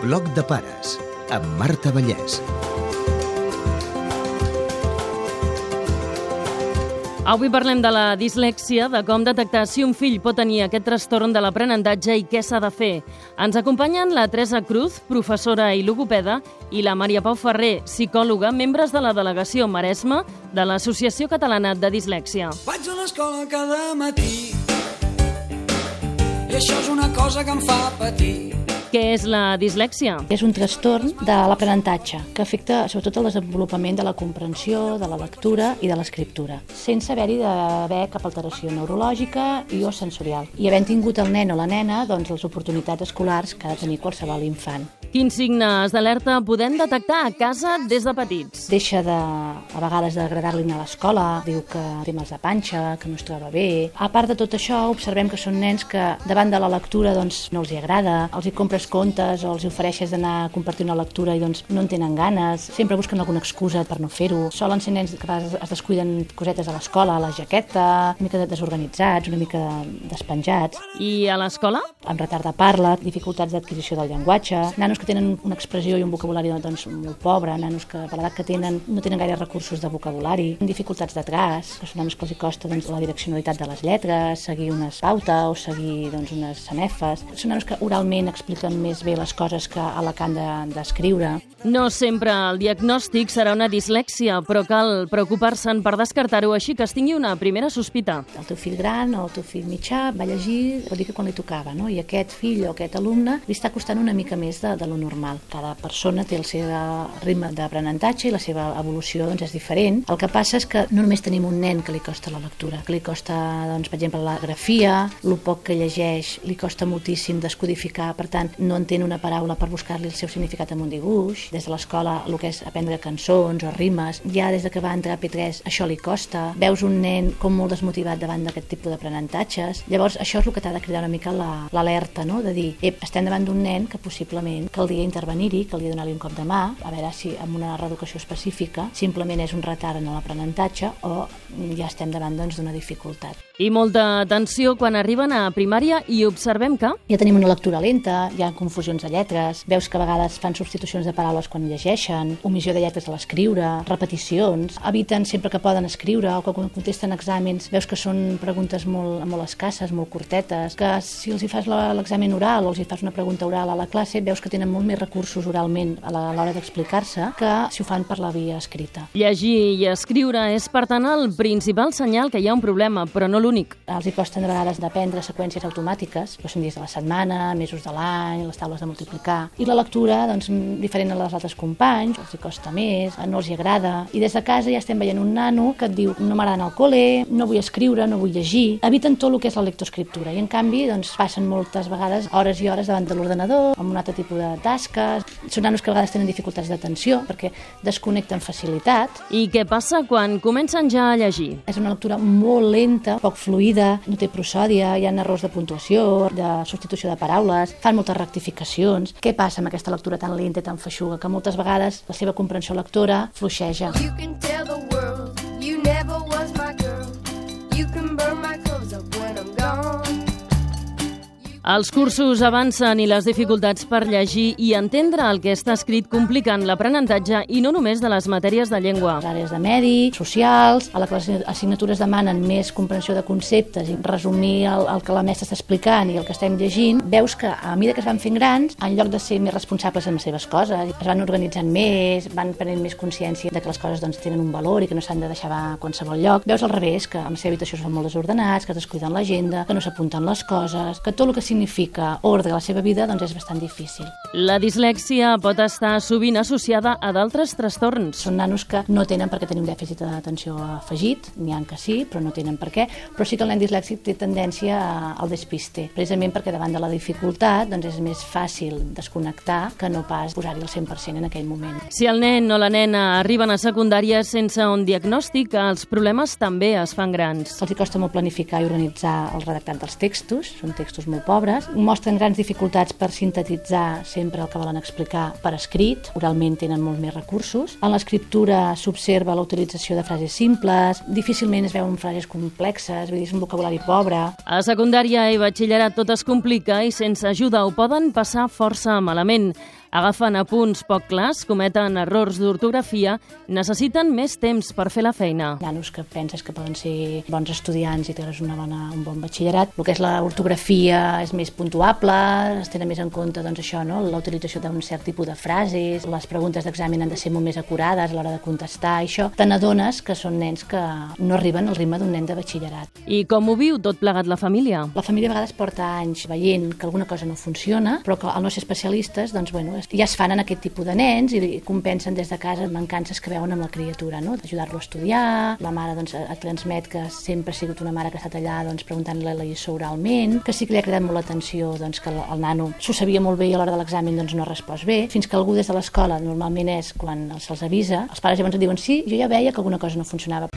Bloc de pares, amb Marta Vallès. Avui parlem de la dislèxia, de com detectar si un fill pot tenir aquest trastorn de l'aprenentatge i què s'ha de fer. Ens acompanyen la Teresa Cruz, professora i logopeda, i la Maria Pau Ferrer, psicòloga, membres de la delegació Maresme de l'Associació Catalana de Dislèxia. Vaig a l'escola cada matí i això és una cosa que em fa patir. Què és la dislèxia? És un trastorn de l'aprenentatge que afecta sobretot el desenvolupament de la comprensió, de la lectura i de l'escriptura, sense haver-hi d'haver cap alteració neurològica i o sensorial. I havent tingut el nen o la nena, doncs les oportunitats escolars que ha de tenir qualsevol infant. Quins signes d'alerta podem detectar a casa des de petits? Deixa de, a vegades d'agradar-li anar a l'escola, diu que té mals de panxa, que no es troba bé. A part de tot això, observem que són nens que davant de la lectura doncs, no els hi agrada, els hi compres contes o els hi ofereixes d'anar a compartir una lectura i doncs no en tenen ganes, sempre busquen alguna excusa per no fer-ho. Solen ser nens que es descuiden cosetes a l'escola, a la jaqueta, una mica desorganitzats, una mica despenjats. I a l'escola? Amb retard de parla, dificultats d'adquisició del llenguatge, nanos que tenen una expressió i un vocabulari doncs, molt pobre, nanos que per l'edat que tenen no tenen gaire recursos de vocabulari, dificultats de traç, que són nanos que els costa doncs, la direccionalitat de les lletres, seguir unes pauta o seguir doncs, unes sanefes. Són nanos que oralment expliquen més bé les coses que a la han d'escriure. De, no sempre el diagnòstic serà una dislèxia, però cal preocupar-se'n per descartar-ho així que es tingui una primera sospita. El teu fill gran o el teu fill mitjà va llegir, vol dir que quan li tocava, no? i aquest fill o aquest alumne li està costant una mica més de, de lo normal. Cada persona té el seu ritme d'aprenentatge i la seva evolució doncs, és diferent. El que passa és que no només tenim un nen que li costa la lectura, que li costa, doncs, per exemple, la grafia, el poc que llegeix li costa moltíssim descodificar, per tant, no entén una paraula per buscar-li el seu significat en un dibuix. Des de l'escola, el que és aprendre cançons o rimes, ja des de que va entrar a P3 això li costa. Veus un nen com molt desmotivat davant d'aquest tipus d'aprenentatges. Llavors, això és el que t'ha de cridar una mica l'alerta, no? de dir, ep, estem davant d'un nen que possiblement caldria intervenir-hi, caldria donar-li un cop de mà, a veure si amb una reeducació específica simplement és un retard en l'aprenentatge o ja estem davant d'una doncs, dificultat. I molta atenció quan arriben a primària i observem que... Ja tenim una lectura lenta, hi ha confusions de lletres, veus que a vegades fan substitucions de paraules quan llegeixen, omissió de lletres a l'escriure, repeticions, eviten sempre que poden escriure o que quan contesten exàmens veus que són preguntes molt, molt escasses, molt curtetes, que si els hi fas l'examen oral o els hi fas una pregunta oral a la classe veus que tenen molt més recursos oralment a l'hora d'explicar-se que si ho fan per la via escrita. Llegir i escriure és, per tant, el principal senyal que hi ha un problema, però no l'únic. Els hi costen de vegades d'aprendre seqüències automàtiques, que són dies de la setmana, mesos de l'any, les taules de multiplicar. I la lectura, doncs, diferent a les altres companys, els hi costa més, no els hi agrada. I des de casa ja estem veient un nano que et diu no m'agrada anar al col·le, no vull escriure, no vull llegir. Eviten tot el que és la lectoescriptura i, en canvi, doncs, passen moltes vegades hores i hores davant de l'ordenador, amb un altre tipus de tasques. Són nanos que a vegades tenen dificultats d'atenció perquè desconnecten facilitat. I què passa quan comencen ja a llegir? És una lectura molt lenta, poc fluida, no té prosòdia, hi ha errors de puntuació, de substitució de paraules, fan moltes rectificacions. Què passa amb aquesta lectura tan lenta i tan feixuga? Que moltes vegades la seva comprensió lectora fluixeja. You can tell the Els cursos avancen i les dificultats per llegir i entendre el que està escrit compliquen l'aprenentatge i no només de les matèries de llengua. Les àrees de medi, socials, a les assignatures demanen més comprensió de conceptes i resumir el, el que la mestra està explicant i el que estem llegint, veus que a mesura que es van fent grans, en lloc de ser més responsables amb les seves coses, es van organitzant més, van prenent més consciència de que les coses doncs, tenen un valor i que no s'han de deixar a qualsevol lloc. Veus al revés, que a la seva habitació són molt desordenats, que es descuiden l'agenda, que no s'apunten les coses, que tot el que ordre a la seva vida doncs és bastant difícil. La dislèxia pot estar sovint associada a d'altres trastorns. Són nanos que no tenen per què tenir un dèficit d'atenció afegit, n'hi ha que sí, però no tenen per què, però sí que el nen dislèxic té tendència al despiste, precisament perquè davant de la dificultat doncs és més fàcil desconnectar que no pas posar-hi el 100% en aquell moment. Si el nen o la nena arriben a secundària sense un diagnòstic, els problemes també es fan grans. Els costa molt planificar i organitzar el redactat dels textos, són textos molt pobres, professores mostren grans dificultats per sintetitzar sempre el que volen explicar per escrit, oralment tenen molt més recursos. En l'escriptura s'observa la utilització de frases simples, difícilment es veuen frases complexes, vull dir, és un vocabulari pobre. A secundària i batxillerat tot es complica i sense ajuda ho poden passar força malament. Agafen apunts poc clars, cometen errors d'ortografia, necessiten més temps per fer la feina. Nanos que penses que poden ser bons estudiants i tens una bona, un bon batxillerat. El que és l'ortografia és més puntuable, es tenen més en compte doncs, això, no? la utilització d'un cert tipus de frases, les preguntes d'examen han de ser molt més acurades a l'hora de contestar, i això te n'adones que són nens que no arriben al ritme d'un nen de batxillerat. I com ho viu tot plegat la família? La família a vegades porta anys veient que alguna cosa no funciona, però que al no ser especialistes, doncs, bueno, ja es fan en aquest tipus de nens i compensen des de casa mancances que veuen amb la criatura, no? d'ajudar-lo a estudiar, la mare doncs, et transmet que sempre ha sigut una mare que ha estat allà doncs, preguntant-li la lliçó oralment, que sí que li ha cridat molt l'atenció doncs, que el nano s'ho sabia molt bé i a l'hora de l'examen doncs, no ha respost bé, fins que algú des de l'escola, normalment és quan se'ls avisa, els pares llavors et diuen sí, jo ja veia que alguna cosa no funcionava.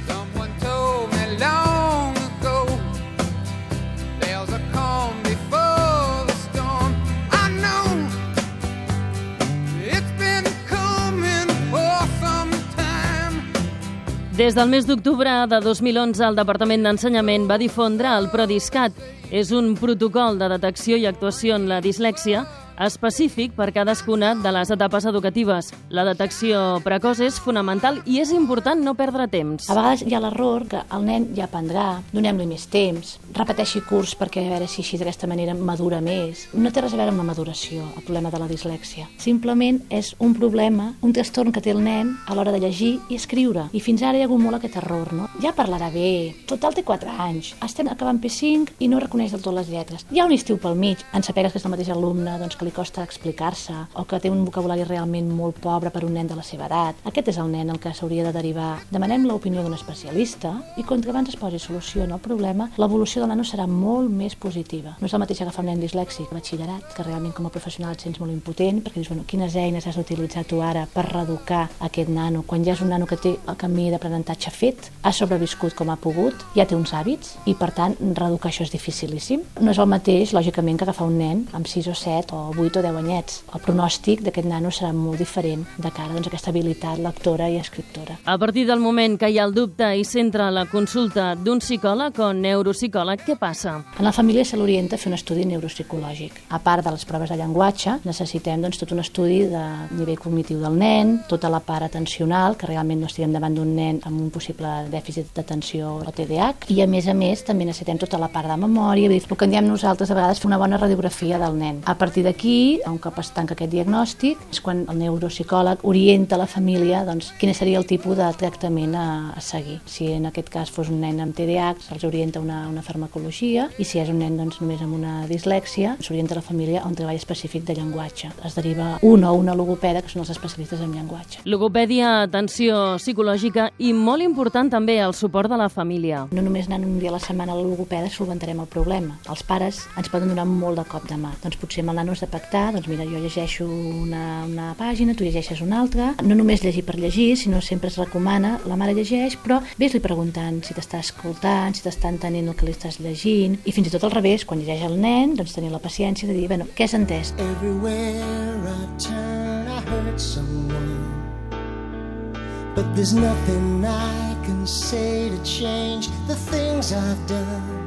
Des del mes d'octubre de 2011, el Departament d'Ensenyament va difondre el Prodiscat. És un protocol de detecció i actuació en la dislèxia específic per cadascuna de les etapes educatives. La detecció precoç és fonamental i és important no perdre temps. A vegades hi ha l'error que el nen ja aprendrà, donem-li més temps, repeteixi curs perquè a veure si així d'aquesta manera madura més. No té res a veure amb la maduració, el problema de la dislèxia. Simplement és un problema, un trastorn que té el nen a l'hora de llegir i escriure. I fins ara hi ha hagut molt aquest error, no? Ja parlarà bé, total té 4 anys, estem acabant P5 i no reconeix del tot les lletres. Hi ha un estiu pel mig, en sapegues que és el mateix alumne, doncs que li costa explicar-se, o que té un vocabulari realment molt pobre per un nen de la seva edat. Aquest és el nen el que s'hauria de derivar. Demanem l'opinió d'un especialista i contra abans es posi solució al problema, l'evolució del nano serà molt més positiva. No és el mateix agafar un nen dislèxic a batxillerat, que realment com a professional et sents molt impotent, perquè dius, bueno, quines eines has d'utilitzar tu ara per reeducar aquest nano, quan ja és un nano que té el camí d'aprenentatge fet, ha sobreviscut com ha pogut, ja té uns hàbits, i per tant, reeducar això és dificilíssim. No és el mateix, lògicament, que agafar un nen amb 6 o 7 o 8 o 10 anyets. El pronòstic d'aquest nano serà molt diferent de cara doncs, a aquesta habilitat lectora i escriptora. A partir del moment que hi ha el dubte i centra la consulta d'un psicòleg o neuropsicòleg, què passa? En la família se l'orienta a fer un estudi neuropsicològic. A part de les proves de llenguatge, necessitem doncs, tot un estudi de nivell cognitiu del nen, tota la part atencional, que realment no estiguem davant d'un nen amb un possible dèficit d'atenció o TDAH, i a més a més també necessitem tota la part de memòria, dir, el que en diem nosaltres a vegades fer una bona radiografia del nen. A partir d'aquí, un cop es tanca aquest diagnòstic, és quan el neuropsicòleg orienta la família doncs, quin seria el tipus de tractament a, a seguir. Si en aquest cas fos un nen amb TDAH, se'ls orienta una, una farmacologia, i si és un nen doncs, només amb una dislèxia, s'orienta la família a un treball específic de llenguatge. Es deriva un o una logopeda, que són els especialistes en llenguatge. Logopèdia, atenció psicològica i molt important també el suport de la família. No només anant un dia a la setmana a la logopeda solventarem el problema. Els pares ens poden donar molt de cop de mà. Doncs potser amb el nano de pactar, doncs mira, jo llegeixo una, una pàgina, tu llegeixes una altra. No només llegir per llegir, sinó sempre es recomana, la mare llegeix, però ves-li preguntant si t'està escoltant, si t'està entenent el que li estàs llegint, i fins i tot al revés, quan llegeix el nen, doncs tenir la paciència de dir, bueno, què has entès? Everywhere I turn, I hurt someone. But there's nothing I can say to change the things I've done.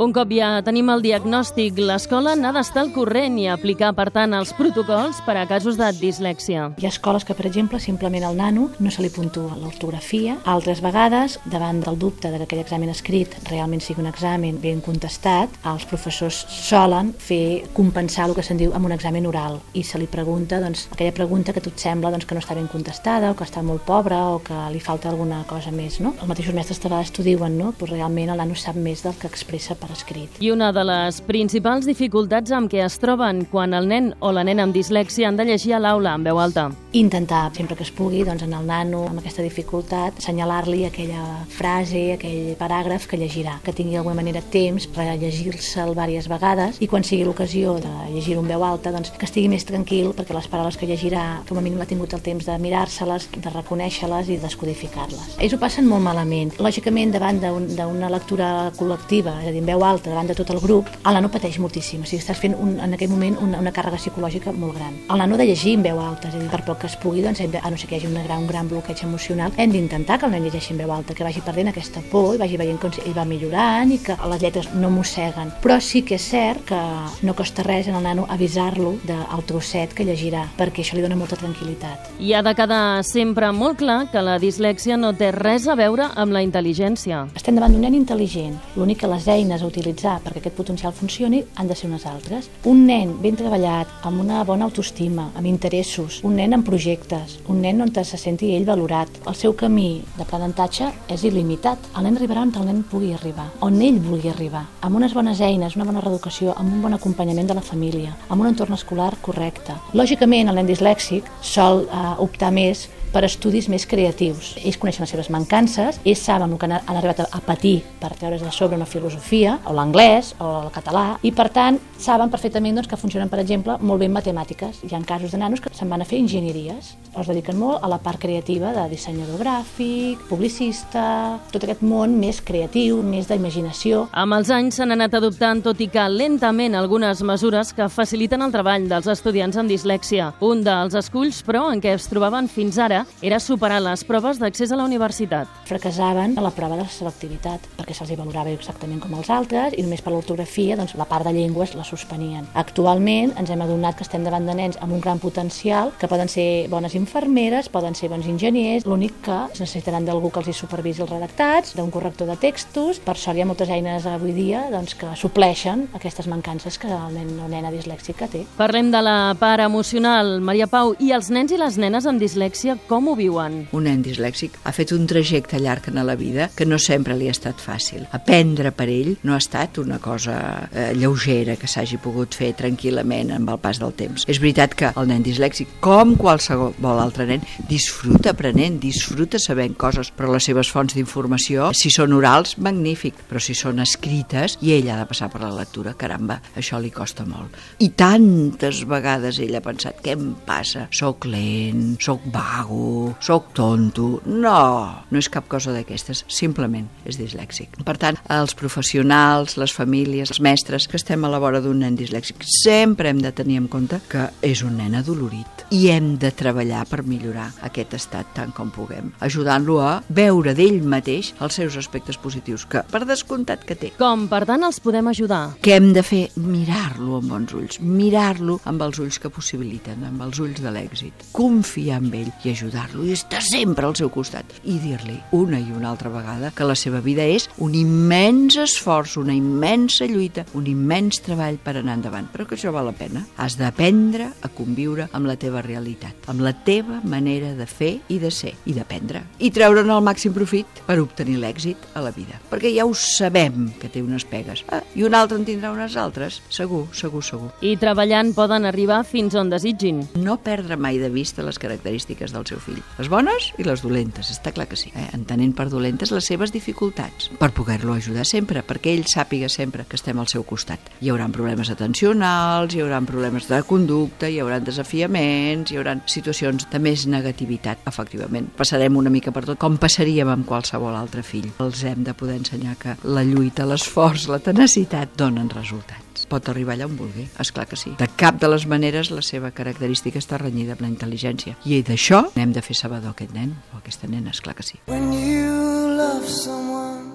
Un cop ja tenim el diagnòstic, l'escola n'ha d'estar al corrent i aplicar, per tant, els protocols per a casos de dislèxia. Hi ha escoles que, per exemple, simplement al nano no se li puntua l'ortografia. Altres vegades, davant del dubte de que aquell examen escrit realment sigui un examen ben contestat, els professors solen fer compensar el que se'n diu amb un examen oral i se li pregunta doncs, aquella pregunta que et sembla doncs, que no està ben contestada o que està molt pobra o que li falta alguna cosa més. No? Els mateixos mestres de vegades t'ho diuen, no? però realment el nano sap més del que expressa per escrit. I una de les principals dificultats amb què es troben quan el nen o la nena amb dislèxia han de llegir a l'aula en veu alta. Intentar, sempre que es pugui, doncs, en el nano, amb aquesta dificultat, assenyalar-li aquella frase, aquell paràgraf que llegirà, que tingui d'alguna manera temps per llegir-se'l diverses vegades i quan sigui l'ocasió de llegir-ho en veu alta, doncs, que estigui més tranquil perquè les paraules que llegirà, com a mínim ha tingut el temps de mirar-se-les, de reconèixer-les i descodificar-les. Ells ho passen molt malament. Lògicament, davant d'una un, lectura col·lectiva, és a dir, en veu alta, davant de tot el grup, el nano pateix moltíssim. O sigui, estàs fent un, en aquell moment una, una càrrega psicològica molt gran. El nano de llegir en veu alta, és a dir, per poc que es pugui, doncs, a no ser que hi hagi una gran, un gran bloqueig emocional, hem d'intentar que el nen llegeixi en veu alta, que vagi perdent aquesta por i vagi veient com ell va millorant i que les lletres no mosseguen. Però sí que és cert que no costa res en el nano avisar-lo del trosset que llegirà, perquè això li dona molta tranquil·litat. I ha de quedar sempre molt clar que la dislèxia no té res a veure amb la intel·ligència. Estem davant d'un nen intel·ligent. L'únic que les eines a utilitzar perquè aquest potencial funcioni han de ser unes altres. Un nen ben treballat, amb una bona autoestima, amb interessos, un nen amb projectes, un nen on se senti ell valorat. El seu camí d'aprenentatge és il·limitat. El nen arribarà on el nen pugui arribar, on ell vulgui arribar, amb unes bones eines, una bona reeducació, amb un bon acompanyament de la família, amb un entorn escolar correcte. Lògicament, el nen dislèxic sol eh, optar més per estudis més creatius. Ells coneixen les seves mancances, ells saben el que han, arribat a, patir per treure's de sobre una filosofia, o l'anglès, o el català, i per tant saben perfectament doncs, que funcionen, per exemple, molt bé en matemàtiques. Hi ha casos de nanos que se'n van a fer enginyeries. Els dediquen molt a la part creativa de dissenyador gràfic, publicista, tot aquest món més creatiu, més d'imaginació. Amb els anys s'han anat adoptant, tot i que lentament, algunes mesures que faciliten el treball dels estudiants amb dislèxia. Un dels esculls, però, en què es trobaven fins ara era superar les proves d'accés a la universitat. Fracassaven a la prova de selectivitat, perquè se'ls valorava exactament com els altres i només per l'ortografia doncs, la part de llengües la suspenien. Actualment ens hem adonat que estem davant de nens amb un gran potencial, que poden ser bones infermeres, poden ser bons enginyers, l'únic que necessitaran d'algú que els hi supervisi els redactats, d'un corrector de textos, per sort hi ha moltes eines avui dia doncs, que supleixen aquestes mancances que el nen o nena dislèxica té. Parlem de la part emocional, Maria Pau, i els nens i les nenes amb dislèxia com ho viuen? Un nen dislèxic ha fet un trajecte llarg en la vida que no sempre li ha estat fàcil. Aprendre per ell no ha estat una cosa eh, lleugera que s'hagi pogut fer tranquil·lament amb el pas del temps. És veritat que el nen dislèxic, com qualsevol altre nen, disfruta aprenent, disfruta sabent coses, però les seves fonts d'informació, si són orals, magnífic, però si són escrites, i ell ha de passar per la lectura, caramba, això li costa molt. I tantes vegades ell ha pensat, què em passa? Soc lent, soc vago, sóc tonto... No, no és cap cosa d'aquestes, simplement és dislèxic. Per tant, els professionals, les famílies, els mestres que estem a la vora d'un nen dislèxic, sempre hem de tenir en compte que és un nen adolorit i hem de treballar per millorar aquest estat tant com puguem, ajudant-lo a veure d'ell mateix els seus aspectes positius, que per descomptat que té. Com, per tant, els podem ajudar? Què hem de fer? Mirar-lo amb bons ulls, mirar-lo amb els ulls que possibiliten, amb els ulls de l'èxit, confiar en ell i ajudar ajudar-lo i estar sempre al seu costat i dir-li una i una altra vegada que la seva vida és un immens esforç, una immensa lluita, un immens treball per anar endavant, però que això val la pena. Has d'aprendre a conviure amb la teva realitat, amb la teva manera de fer i de ser, i d'aprendre, i treure'n el màxim profit per obtenir l'èxit a la vida. Perquè ja ho sabem que té unes pegues, ah, i un altre en tindrà unes altres, segur, segur, segur. I treballant poden arribar fins on desitgin. No perdre mai de vista les característiques del seu fill. Les bones i les dolentes, està clar que sí. Eh? Entenent per dolentes les seves dificultats, per poder-lo ajudar sempre, perquè ell sàpiga sempre que estem al seu costat. Hi haurà problemes atencionals, hi haurà problemes de conducta, hi haurà desafiaments, hi haurà situacions de més negativitat, efectivament. Passarem una mica per tot, com passaríem amb qualsevol altre fill. Els hem de poder ensenyar que la lluita, l'esforç, la tenacitat donen resultats pot arribar allà on vulgui, és clar que sí. De cap de les maneres la seva característica està renyida amb la intel·ligència. I d'això hem de fer sabedor aquest nen o aquesta nena, és clar que sí. When you love someone,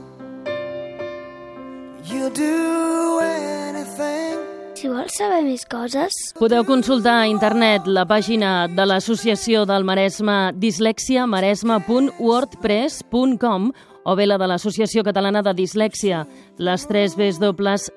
you'll do anything. Si vols saber més coses, Podeu consultar a internet la pàgina de l'Associació del Maresme dislexiamaresme.wordpress.com o bé la de l'Associació Catalana de Dislèxia, les 3 Bs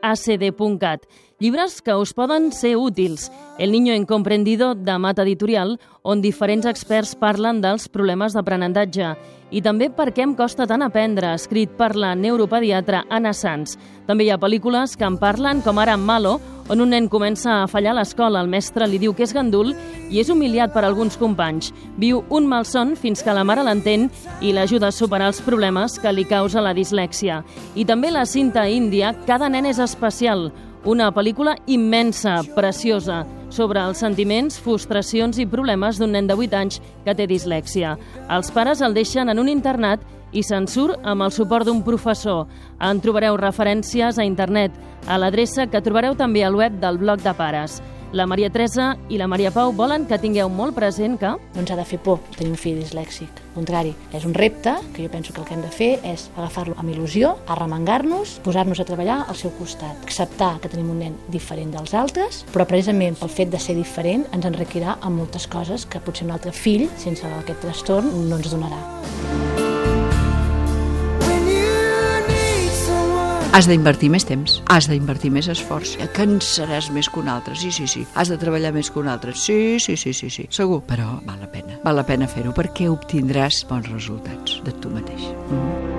acd.cat. Llibres que us poden ser útils. El niño incomprendido de Mata Editorial, on diferents experts parlen dels problemes d'aprenentatge. I també Per què em costa tant aprendre, escrit per la neuropediatra Anna Sanz. També hi ha pel·lícules que en parlen, com ara Malo, on un nen comença a fallar a l'escola, el mestre li diu que és gandul i és humiliat per alguns companys. Viu un malson fins que la mare l'entén i l'ajuda a superar els problemes que li causa la dislèxia. I també la cinta índia Cada nen és especial, una pel·lícula immensa, preciosa, sobre els sentiments, frustracions i problemes d'un nen de 8 anys que té dislèxia. Els pares el deixen en un internat i se'n surt amb el suport d'un professor. En trobareu referències a internet, a l'adreça que trobareu també al web del blog de pares. La Maria Teresa i la Maria Pau volen que tingueu molt present que... No ens ha de fer por tenir un fill dislèxic. Al contrari, és un repte que jo penso que el que hem de fer és agafar-lo amb il·lusió, arremangar-nos, posar-nos a treballar al seu costat, acceptar que tenim un nen diferent dels altres, però precisament pel fet de ser diferent ens enriquirà amb moltes coses que potser un altre fill, sense aquest trastorn, no ens donarà. Has d'invertir més temps, has d'invertir més esforç, et cansaràs més que un altre, sí, sí, sí. Has de treballar més que un altre, sí, sí, sí, sí, sí. Segur, però val la pena. Val la pena fer-ho perquè obtindràs bons resultats de tu mateix. Mm -hmm.